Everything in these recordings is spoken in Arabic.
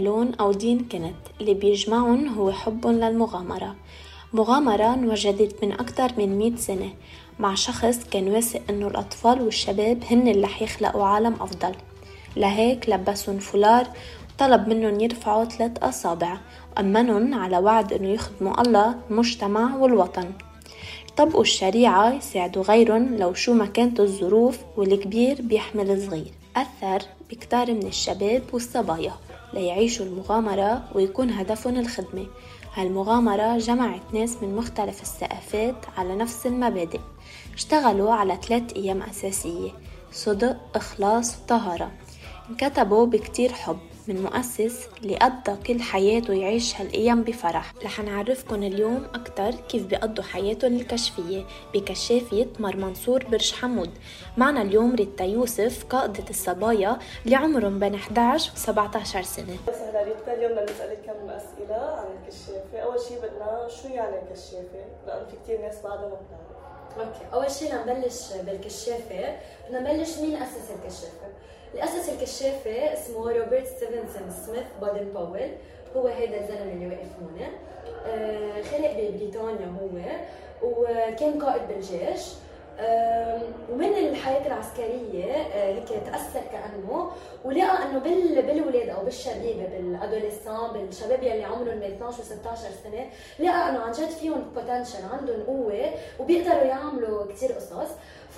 لون أو دين كنت. اللي بيجمعهم هو حبهم للمغامرة. مغامرة انوجدت من أكثر من مئة سنة. مع شخص كان واثق إنه الأطفال والشباب هن اللي رح يخلقوا عالم أفضل. لهيك لبسهم فولار وطلب منهم يرفعوا ثلاث أصابع. وأمنهم على وعد إنه يخدموا الله المجتمع والوطن. طبقوا الشريعة يساعدوا غيرهم لو شو ما كانت الظروف والكبير بيحمل صغير أثر بكتار من الشباب والصبايا. ليعيشوا المغامرة ويكون هدفهم الخدمة. هالمغامرة جمعت ناس من مختلف الثقافات على نفس المبادئ. اشتغلوا على ثلاث أيام أساسية صدق إخلاص وطهارة. انكتبوا بكتير حب. من مؤسس اللي قضى كل حياته يعيش هالأيام بفرح. رح نعرفكن اليوم أكتر كيف بيقضوا حياتهم الكشفية بكشافية مر منصور برج حمود. معنا اليوم ريتا يوسف قائدة الصبايا اللي عمرهم بين 11 و 17 سنة أهلا ريتا اليوم بدنا نسألك كم أسئلة عن الكشافة. أول شيء بدنا شو يعني الكشافة؟ لأن في كثير ناس بعدها ما okay. أول شيء لنبلش بالكشافة. بدنا نبلش مين اسس الكشافة؟ اللي اسس الكشافة اسمه روبرت ستيفنسون سميث بادن باول هو هذا الزلمة اللي واقف هون. آه خلق ببريطانيا هو وكان قائد بالجيش. ومن الحياة العسكرية هيك تاثر كأنه ولقى إنه بال بالولاد أو بالشبيبه بالأدوليسان بالشباب يلي عمرهم بين 12 و 16 سنة لقى إنه عن جد فيهم بوتنشل عندهم قوة وبيقدروا يعملوا كثير قصص.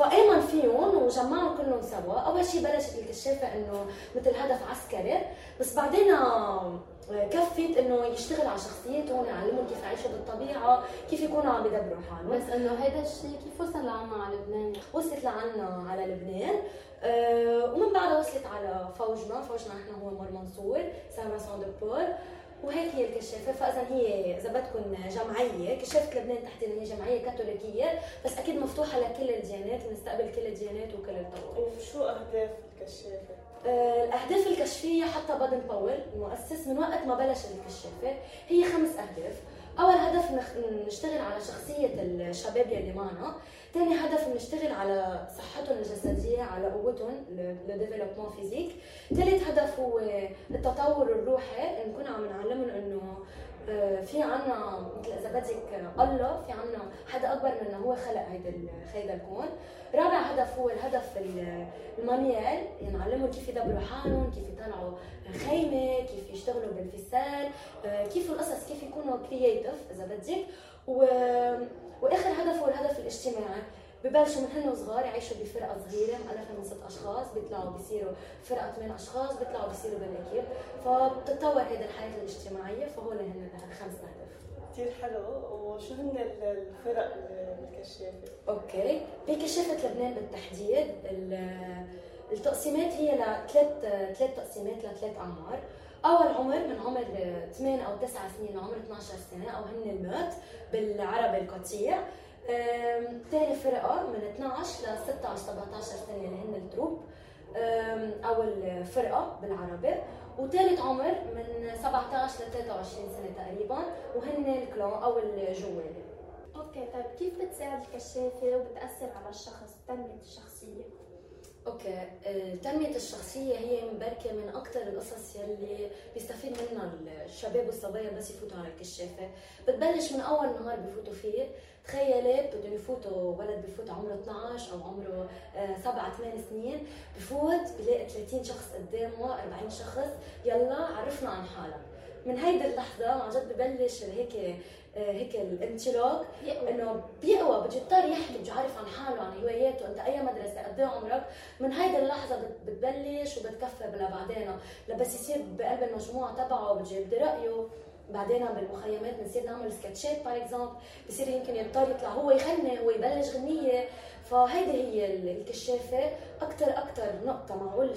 فامن فيهم وجمعهم كلهم سوا. أول شيء بلشت الكشافه إنه مثل هدف عسكري بس بعدين كفت إنه يشتغل على شخصيتهم يعلمهم كيف يعيشوا بالطبيعة كيف يكونوا عم يدبروا حالهم. بس إنه هذا الشيء كيف وصل لعنا على لبنان؟ وصلت لعنا على لبنان. أه ومن بعدها وصلت على فوجنا. فوجنا نحن هو مار منصور Saint Vincent de Paul وهيك هي الكشافة. فإذا هي إذا بدكم جمعية كشافه لبنان تحديدا هي جمعية كاثوليكية بس أكيد مفتوحة لكل الديانات بنستقبل كل الديانات وكل الطوائف وشو أهداف الكشافة؟ آه، الأهداف الكشفية حتى بادن باول المؤسس من وقت ما بلش الكشافة هي خمس أهداف. أول هدف نشتغل على شخصية الشباب يلي معنا. ثاني هدف نشتغل على صحتهم الجسدية على قوتهم le développement physique. ثالث هدف هو التطور الروحي. نكون عم نعلمهم إنه في عنا مثل إذا بدك الله في عنا حدا أكبر منا هو خلق هيدا هيدا الكون. رابع هدف هو الهدف ال manuel يعني نعلمهم كيف يدبروا حالهم كيف يطلعوا خيمة كيف يشتغلوا بال ficelle آه، كيف القصص كيف يكونوا creative إذا بدك. و... وآخر هدف هو الهدف الاجتماعي. ببلشوا من هن وصغار يعيشوا بفرقة صغيرة مؤلفه من ست أشخاص بيطلعوا بيصيروا فرقة ثمان أشخاص بيطلعوا بيصيروا بال équipe فبتتطور هذه الحياة الاجتماعية فهول هن خمس أهداف. كثير حلو. وشو هن الفرق الكشافة؟ okay. بكشافة لبنان بالتحديد التقسيمات هي لثلاث ثلاث تقسيمات لثلاث أعمار. أول عمر من عمر 8 أو 9 سنين لعمر 12 سنة أو هن ال meute بالعربي القطيع. ثاني فرقة من 12 ل 16 17 سنة اللي هن ال troupe أو الفرقه بالعربي. وثالث عمر من 17 ل 23 سنة تقريبا وهن ال clan أو الجوال okay طيب كيف بتساعد الكشافة وبتأثر على الشخص تنمية الشخصية؟ أوكي تنمية الشخصية هي مباركة من أكثر القصص يلي بيستفيد منها الشباب والصبايا بس يفوتوا على الكشافة، بتبلش من أول نهار بفوتوا فيه، تخيلي بدهم يفوتوا ولد بفوت عمره 12 أو عمره 7 8 سنين، بفوت بلاقي 30 شخص قدامه 40 شخص، يلا عرفنا عن حالك. من هيدي اللحظة عن جد ببلش هيك آه، هيك الانطلاق إنه بيقوى بده يضطر يحكي بده يعرف عن حاله عن هواياته أنت أي مدرسة قد إيه عمرك؟ من هيدي اللحظة بتبلش وبتكفى لبعدين لبس يصير بقلب المجموعة تبعه بده يبدي رايه بعدين بالمخيمات بنصير نعمل سكتشات par exemple بصير يمكن يضطر يطلع هو يغني هو يبلش غنية. فهيدي هي الكشافة. أكثر أكثر نقطة معقول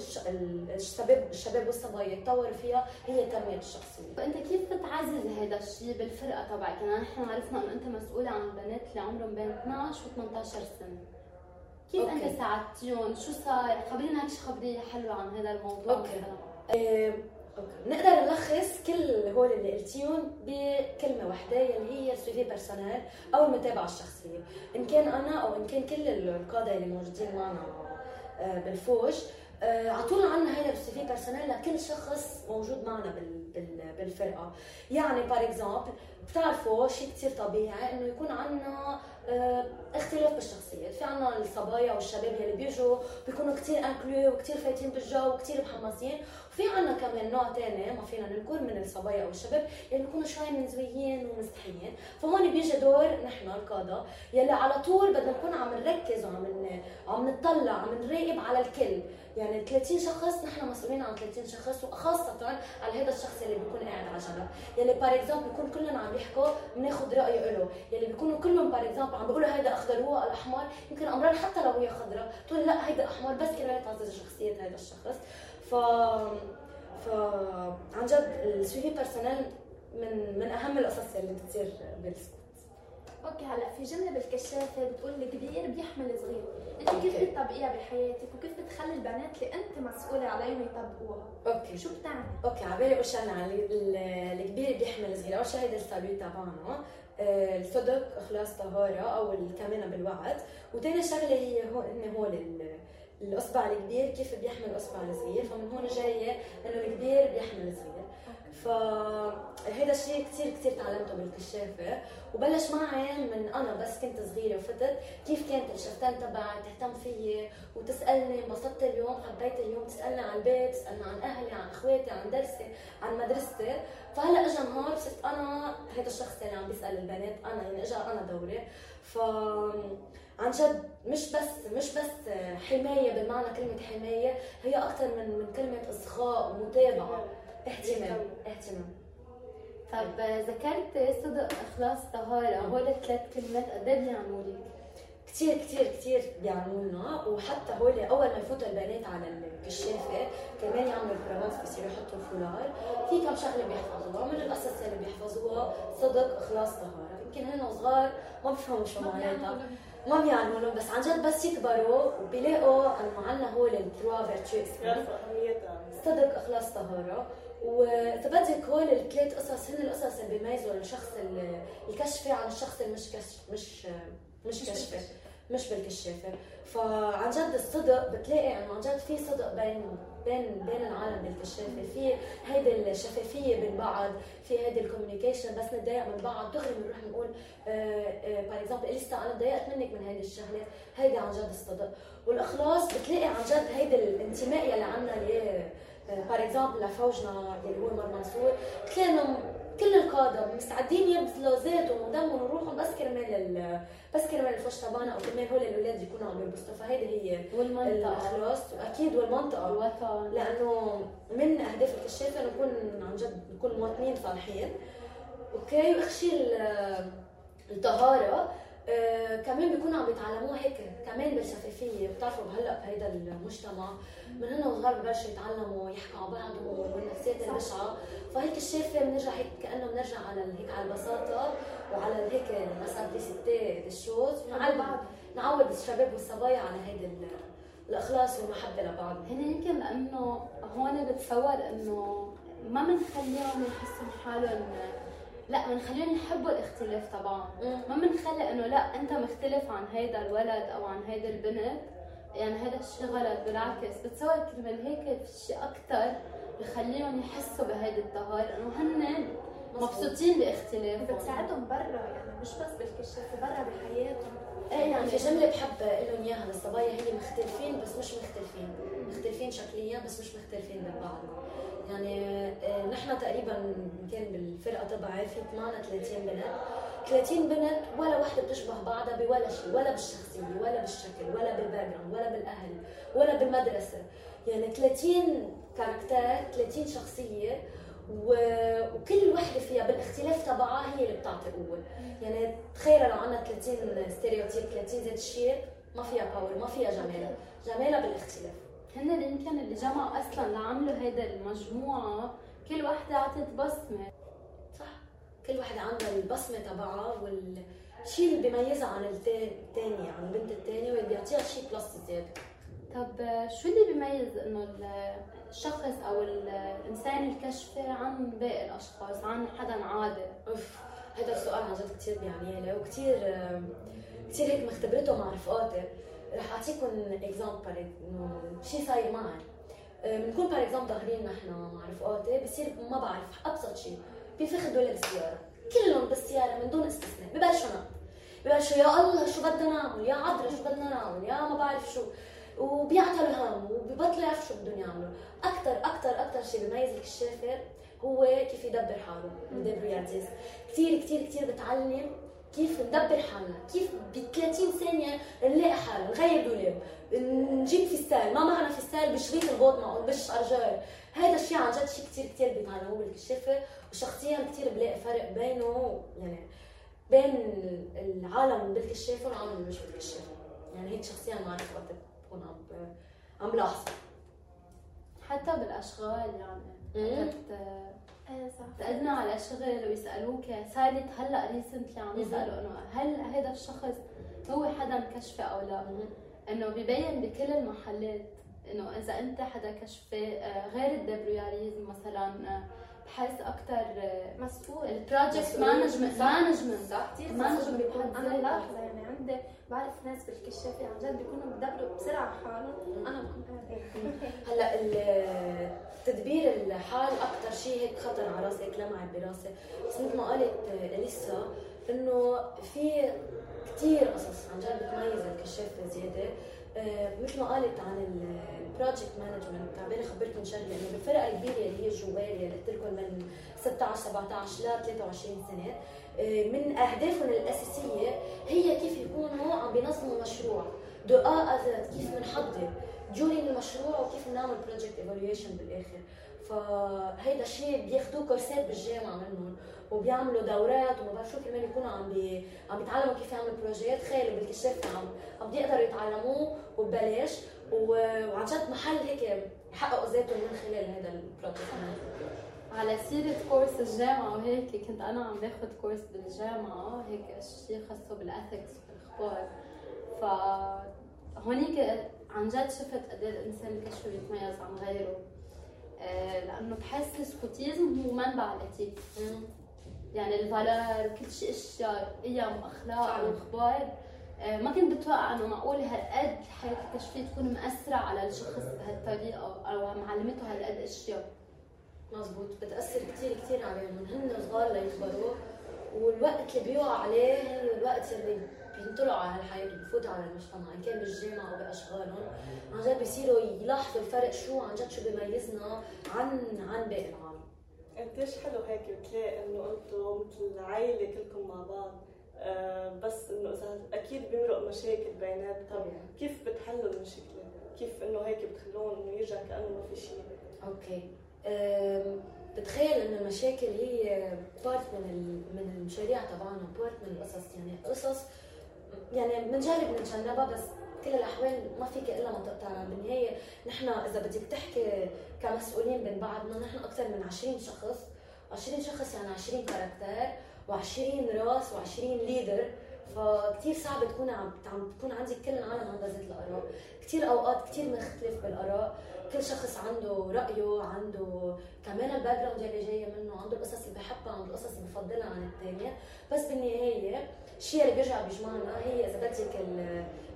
الشباب الشباب والصبايا يتطوروا فيها هي تنمية الشخصية. وأنت كيف بتعزز هذا الشيء بالفرقة تبعك؟ يعني نحن عرفنا إنه أنت مسؤوله عن بنات اللي عمرهم بين 12 و 18 سنة. كيف okay. انت ساعدتيهم؟ شو صار خبرينا هيك خبرية حلوة عن هذا الموضوع okay. نقدر نلخص كل هول اللي قلتيهم بكلمة واحدة يلي هي ال suivi personnel أو المتابعة الشخصية. إن كان أنا أو إن كان كل القادة اللي موجودين معنا آه، بالفوج آه، طول عندنا هيدا ال suivi personnel لكل شخص موجود معنا بالفرقة. يعني par exemple بتعرفوا شيء كثير طبيعي إنه يكون عندنا اختلاف بالشخصيات في عنا الصبايا والشباب يلي بيجوا بيكونوا كثير inclus وكثير فايتين بالجو وكثير محمسين وفي عنا كمان نوع ثاني ما فينا ننكر من الصبايا أو الشباب يلي بيكونوا شوي منزويين ومستحيين. فهون بيجي دور نحن القادة يلي على طول بدنا نكون عم نركز وعم عم نطلع عم نراقب على الكل. يعني 30 شخص نحن مسؤولين عن 30 شخص وخاصة على هذا الشخص اللي بيكون قاعد على جنب، يلي par exemple بيكون كلهم عم يحكوا بناخذ رأيه له، يلي بيكونوا كلهم par exemple عم بيقولوا هيدا أخضر هو الأحمر، يمكن امرار حتى لو هي خضراء، تقول لا هيدا أحمر بس كرمال تعزز شخصية هذا الشخص، ف ف عن جد ال suivi personnel من من أهم القصص اللي بتصير بال scout. okay هلا في جملة بالكشافة بتقول الكبير بيحمل صغير، أنت كيف بتطبقيها بحياتك؟ وكيف بتخلي البنات اللي أنت مسؤولة عليهم يطبقوها؟ okay. شو بتعمل؟ okay على بالي أقول شغله الكبير بيحمل صغير، اول شيء هيدا السالوي تبعنا؟ آه، الصدق إخلاص طهارة أو الكمانة بالوعد، وثاني شغلة هي هو إنه هو الأصبع الكبير كيف بيحمل الأصبع الصغير؟ فمن هون جاية إنه الكبير بيحمل الصغير. فهذا الشيء كثير كثير تعلمته بالكشافة. وبلش معي من أنا بس كنت صغيرة وفتت كيف كانت الشفتان تبعي تهتم فيي وتسألني انبسطت اليوم حبيت اليوم. تسألني عن البيت تسألني عن أهلي عن إخواتي عن درسي عن مدرستي. فهلأ اجى نهار صرت أنا هذا الشخص اللي عم بيسأل البنات أنا يعني اجى أنا دوري. ف عن جد مش بس مش بس حماية بمعنى كلمة حماية هي أكثر من من كلمة إصغاء ومتابعة. اهتمام. اهتمام. طب ذكرت صدق إخلاص طهارة؟ هول الثلاث كلمات قد إيه بيعملوا؟ كثير كثير كثير بيعملوا لنا وحتى هول أول ما يفوتوا البنات على الكشافه كمان يعملوا ال promesse بصيروا يحطوا الفولار. في كم شغلة بيحفظوها. من القصص اللي بيحفظوها صدق إخلاص طهارة. يمكن هن صغار ما بيفهموا شو معناتها. ما بيعملوا لهم بس عن جد بس يكبروا وبيلاقوا عندنا هول ال trois vertus صدق اخلاص طهاره. واذا بدك هول الثلاث قصص هن القصص اللي بيميزوا الشخص الكشفي عن الشخص المش كش مش مش كشفي. مش بالكشافه فعن جد الصدق بتلاقي إنه عن جد في صدق بين بين بين العالم بالكشافة في هيدي الشفافية بين بعض في هيدي ال communication بس نتضايق من بعض. دغري بنروح بنقول par exemple إليسا أنا تضايقت منك من هيدي الشغله هيدي عن جد الصدق والإخلاص بتلاقي عن جد هيدي الانتماء يلي عندنا اللي par exemple لفوجنا اللي هو مار منصور كانوا كل القادة مستعدين يبذلوا ذاتهم ودمهم وروحهم بس كرمال بس كرمال الفوج تبعنا أو كرمال هول الأولاد يكونوا عم ينبسطوا فهيدي هي والمنطقة. الأخلاص. وأكيد والمنطقة. الوطن لأنه من أهداف الكشافه نكون عن جد نكون مواطنين صالحين. أوكي واخر شيء الطهارة. آه كمان بيكونوا عم يتعلموها هيك كمان بالشفافية. بتعرفوا هلا بهيدا المجتمع من هنا وصغار ببلشوا يتعلموا يحكوا على بعض والنفسيات البشعة. فهيك الشافة بنرجع هيك كأنه بنرجع على هيك على البساطة وعلى هيك الاسابليسيتي الشوز. ونعود نعود الشباب والصبايا على هيدي الإخلاص والمحبة لبعض. هن يمكن لأنه هون بتصور إنه ما بنخليهم يحسوا حالهم لا بنخليهم يحبوا الاختلاف طبعا. ما بنخلي إنه لا أنت مختلف عن هيدا الولد أو عن هيدي البنت. يعني هذا الشيء غلط بالعكس بتصور كرمال هيك في شيء أكثر بخليهم يحسوا بهيدي الطهارة إنه هن مبسوطين باختلافهم. بتساعدهم برا يعني مش بس بالكشافة برا بحياتهم. إيه يعني في جملة بحب لهم إياها للصبايا هي مختلفين بس مش مختلفين، مختلفين شكليا بس مش مختلفين من بعض. يعني آه، نحن تقريبا كان بالفرقة تبعي في 38 بنت 30 بنت ولا وحده بتشبه بعضها بولا شيء ولا بالشخصية ولا بالشكل ولا بالباك ولا بالأهل ولا بالمدرسة. يعني 30 كاركتر 30 شخصية و... وكل وحده فيها بالاختلاف تبعها هي اللي بتعطي قوة. يعني تخيل لو عندنا 30 stéréotype 30 ذات الشيء ما فيها power ما فيها جمال جمالها بالاختلاف. هن يمكن اللي جمعوا أصلا لعملوا هيدا المجموعة. كل وحدة عطت بصمة. كل وحدة عندها البصمة تبعها والشيء اللي بيميزها عن الثانية عن البنت الثانية واللي بيعطيها شيء plus زيادة. طب شو اللي بيميز إنه الشخص أو الإنسان الكشفي عن باقي الأشخاص عن حدا عادي أوف هذا السؤال عن جد كثير بيعني لي وكثير كثير هيك مختبرته مع رفقاتي. رح أعطيكم example انه شيء صاير معي. بنكون par exemple ظاهرين نحن مع رفقاتي بصير ما بعرف أبسط شيء بينفخت دولاب السياره كلهم بالسيارة من دون استثناء. ببلشوا نط ببلشوا يا الله شو بدنا نعمل يا عذرا شو بدنا نعمل يا ما بعرف شو. وبيعطلوا الهم وبيبطلوا يعرفوا شو بدهم يعملوا. أكثر أكثر أكثر شيء بيميز الكشافه هو كيف يدبر حاله. كثير كثير كثير بتعلم كيف ندبر حالنا كيف ب 30 ثانية نلاقي حالنا نغير دولاب نجيب فستان ما معنا فستان بشريط البوط معه بش ارجال هذا الشيء عن جد شيء كثير كثير بيتعلموه بالكشافة وشخصيا كثير بلاقي فرق بينه يعني بين العالم بالكشافة والعالم اللي مش بالكشافة. يعني هيك شخصيا ما بعرف وقت بكون عم عم بلاحظ حتى بالأشغال يعني إيه صح. على شغل ويسألوك. صارت هلأ ريسنتلي عم يسألوا إنه هل هذا الشخص هو حدا مكشفه أو لا؟ إنه ببين بكل المحلات إنه إذا أنت حدا كشفة آه، غير الدبرياريزم مثلا آه، بحس أكثر مسؤول. ال project management management صح. كثير management بيكون أنا ملاحظه يعني عندي بعرف ناس بالكشافة عن جد بيكونوا بدبروا بسرعة حالهم. أنا بكون هلا تدبير الحال أكثر شيء هيك خطر على راسي هيك لمعت براسي. بس مثل ما قالت أليسا إنه في كثير قصص عن جد بتميز الكشافة زيادة. آه، مثل ما قالت عن ال project management عبالي خبركم شغله انه بالفرق الكبيرة اللي هي الجوال اللي قلت لكم من 16 17 ل 23 سنة آه، من أهدافهم الأساسية هي كيف يكونوا عم بينظموا مشروع. de A كيف بنحضر جورين المشروع وكيف بنعمل project evaluation بالآخر. فهيدا الشيء بياخذوه كورسات بالجامعة منهم وبيعملوا دورات وما بعرف شو كرمال يكونوا عم بي... عم بيتعلموا كيف يعملوا بروجيات تخيلوا بالكشاف عم عم بيقدروا يتعلموه وببلاش. و... وعن جد محل هيك يحققوا ذاتهم من خلال هذا ال project على سيرة كورس الجامعة وهيك كنت أنا عم باخذ كورس بالجامعة هيك شيء خاصه بال ethics والأخلاق ف هونيك عن جد شفت قد إيه الإنسان الكشف بيتميز عن غيره. آه، لأنه بحس ال scoutisme هو منبع ال éthique يعني ال valeurs كل شيء أشياء قيم واخلاق واخبار ما كنت بتوقع إنه معقول هالقد حياة الكشفيه تكون مأثرة على الشخص بهالطريقه أو معلمته هالقد أشياء. مزبوط بتأثر كثير كثير عليهم. من هن صغار ليكبروا والوقت اللي بيوقع عليه هي الوقت اللي بينطلعوا على الحياة وبفوتوا على المجتمع. إن كان بالجامعة أو بأشغالهم عن جد بيصيروا يلاحظوا الفرق شو عن جد شو بيميزنا عن عن باقي العالم. قديش حلو هيك بتلاقي إنه أنتم مثل عائله كلكم مع بعض. آه بس إنه إذا أكيد بيمرق مشاكل طبعا كيف بتحلوا المشكلة؟ كيف إنه هيك بتخلوهم إنه يرجع كأنه ما في شيء؟ okay بتخيل إنه المشاكل هي part من من المشاريع تبعنا part من القصص. يعني قصص يعني بنجرب نتجنبها بس كل الأحوال ما فيك إلا ما تقطعها بالنهاية نحن إذا بدك تحكي كمسؤولين بين بعضنا نحن أكثر من 20 شخص. 20 شخص يعني 20 character و20 راس و20 leader فكتير صعب تكون عم تكون عندك كل العالم عندها ذات الآراء، كثير أوقات كثير بنختلف بالآراء، كل شخص عنده رأيه، عنده كمان ال background اللي جاية منه، عنده القصص اللي بحبها، عنده القصص اللي بفضلها عن الثانية، بس بالنهاية الشيء اللي بيرجع بيجمعنا هي إذا بدك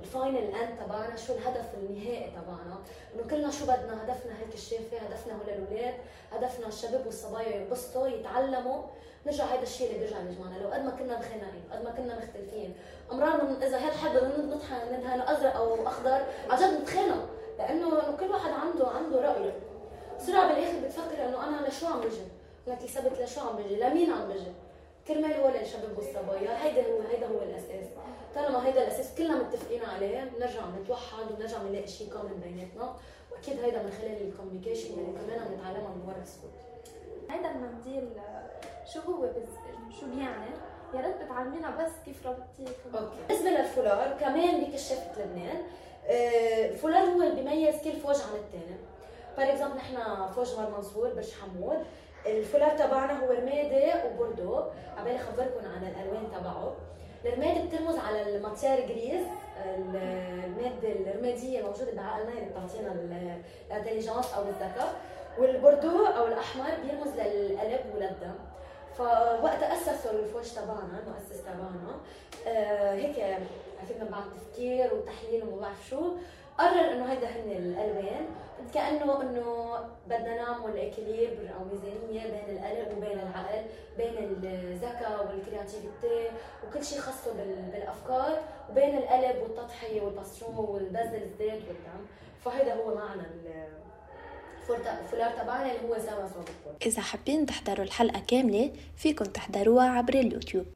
ال final end تبعنا شو الهدف النهائي تبعنا. إنه كلنا شو بدنا؟ هدفنا هيك الكشافه هدفنا هول الأولاد هدفنا الشباب والصبايا ينبسطوا يتعلموا. نرجع هذا الشيء اللي بيرجع بيجمعنا لو قد ما كنا مخانقين قد ما كنا مختلفين. امرار إذا هذا حد بدنا نطحن ندهن ازرق أو أخضر عن جد نتخانق لأنه كل واحد عنده عنده رايه بسرعة بالآخر بتفكر إنه أنا لشو عم بجي؟ لك ثبت لشو عم بجي؟ لمين عم بجي؟ كرمال هو الشباب والصبايا هيدا هو هيدا هو الأساس. طالما هيدا الأساس كلنا متفقين عليه بنرجع نتوحد وبنرجع نلاقي شيء كامل بيناتنا. وأكيد هيدا من خلال ال communication اللي كمان عم نتعلمها من ورا ال scout هيدا المنديل شو هو بز... شو بيعني؟ يا ريت بتعلمينا بس كيف ربطيه okay. بالنسبة للفولار كمان بكشافه لبنان. آه، الفولار هو اللي بيميز كل فوج عن الثاني for example نحن فوج غار منصور برج حمود. الفولار تبعنا هو رمادي وبوردو عبالي اخبركم عن الألوان تبعه. الرمادي بترمز على ال matière grise. الماده الرمادية الموجوده بعقلنا اللي بتعطينا ال intelligence أو الذكاء. والبوردو أو الأحمر بيرمز للقلب وللدم فوقت اسسوا الفوج تبعنا المؤسس تبعنا آه هيك عرفت من بعد تفكير وتحليل وما بعرف شو. قرر إنه هيدا هن القلبين كأنه إنه بدنا نعمل équilibre أو ميزانية بين القلب وبين العقل بين الذكاء وال creativity وكل شيء خاصة بالأفكار وبين القلب والتضحية وال passion والبذل الذات والدعم فهذا هو معنى الفولار تبعنا اللي هو سوا إذا حابين تحضروا الحلقة كاملة فيكن تحضروها عبر اليوتيوب.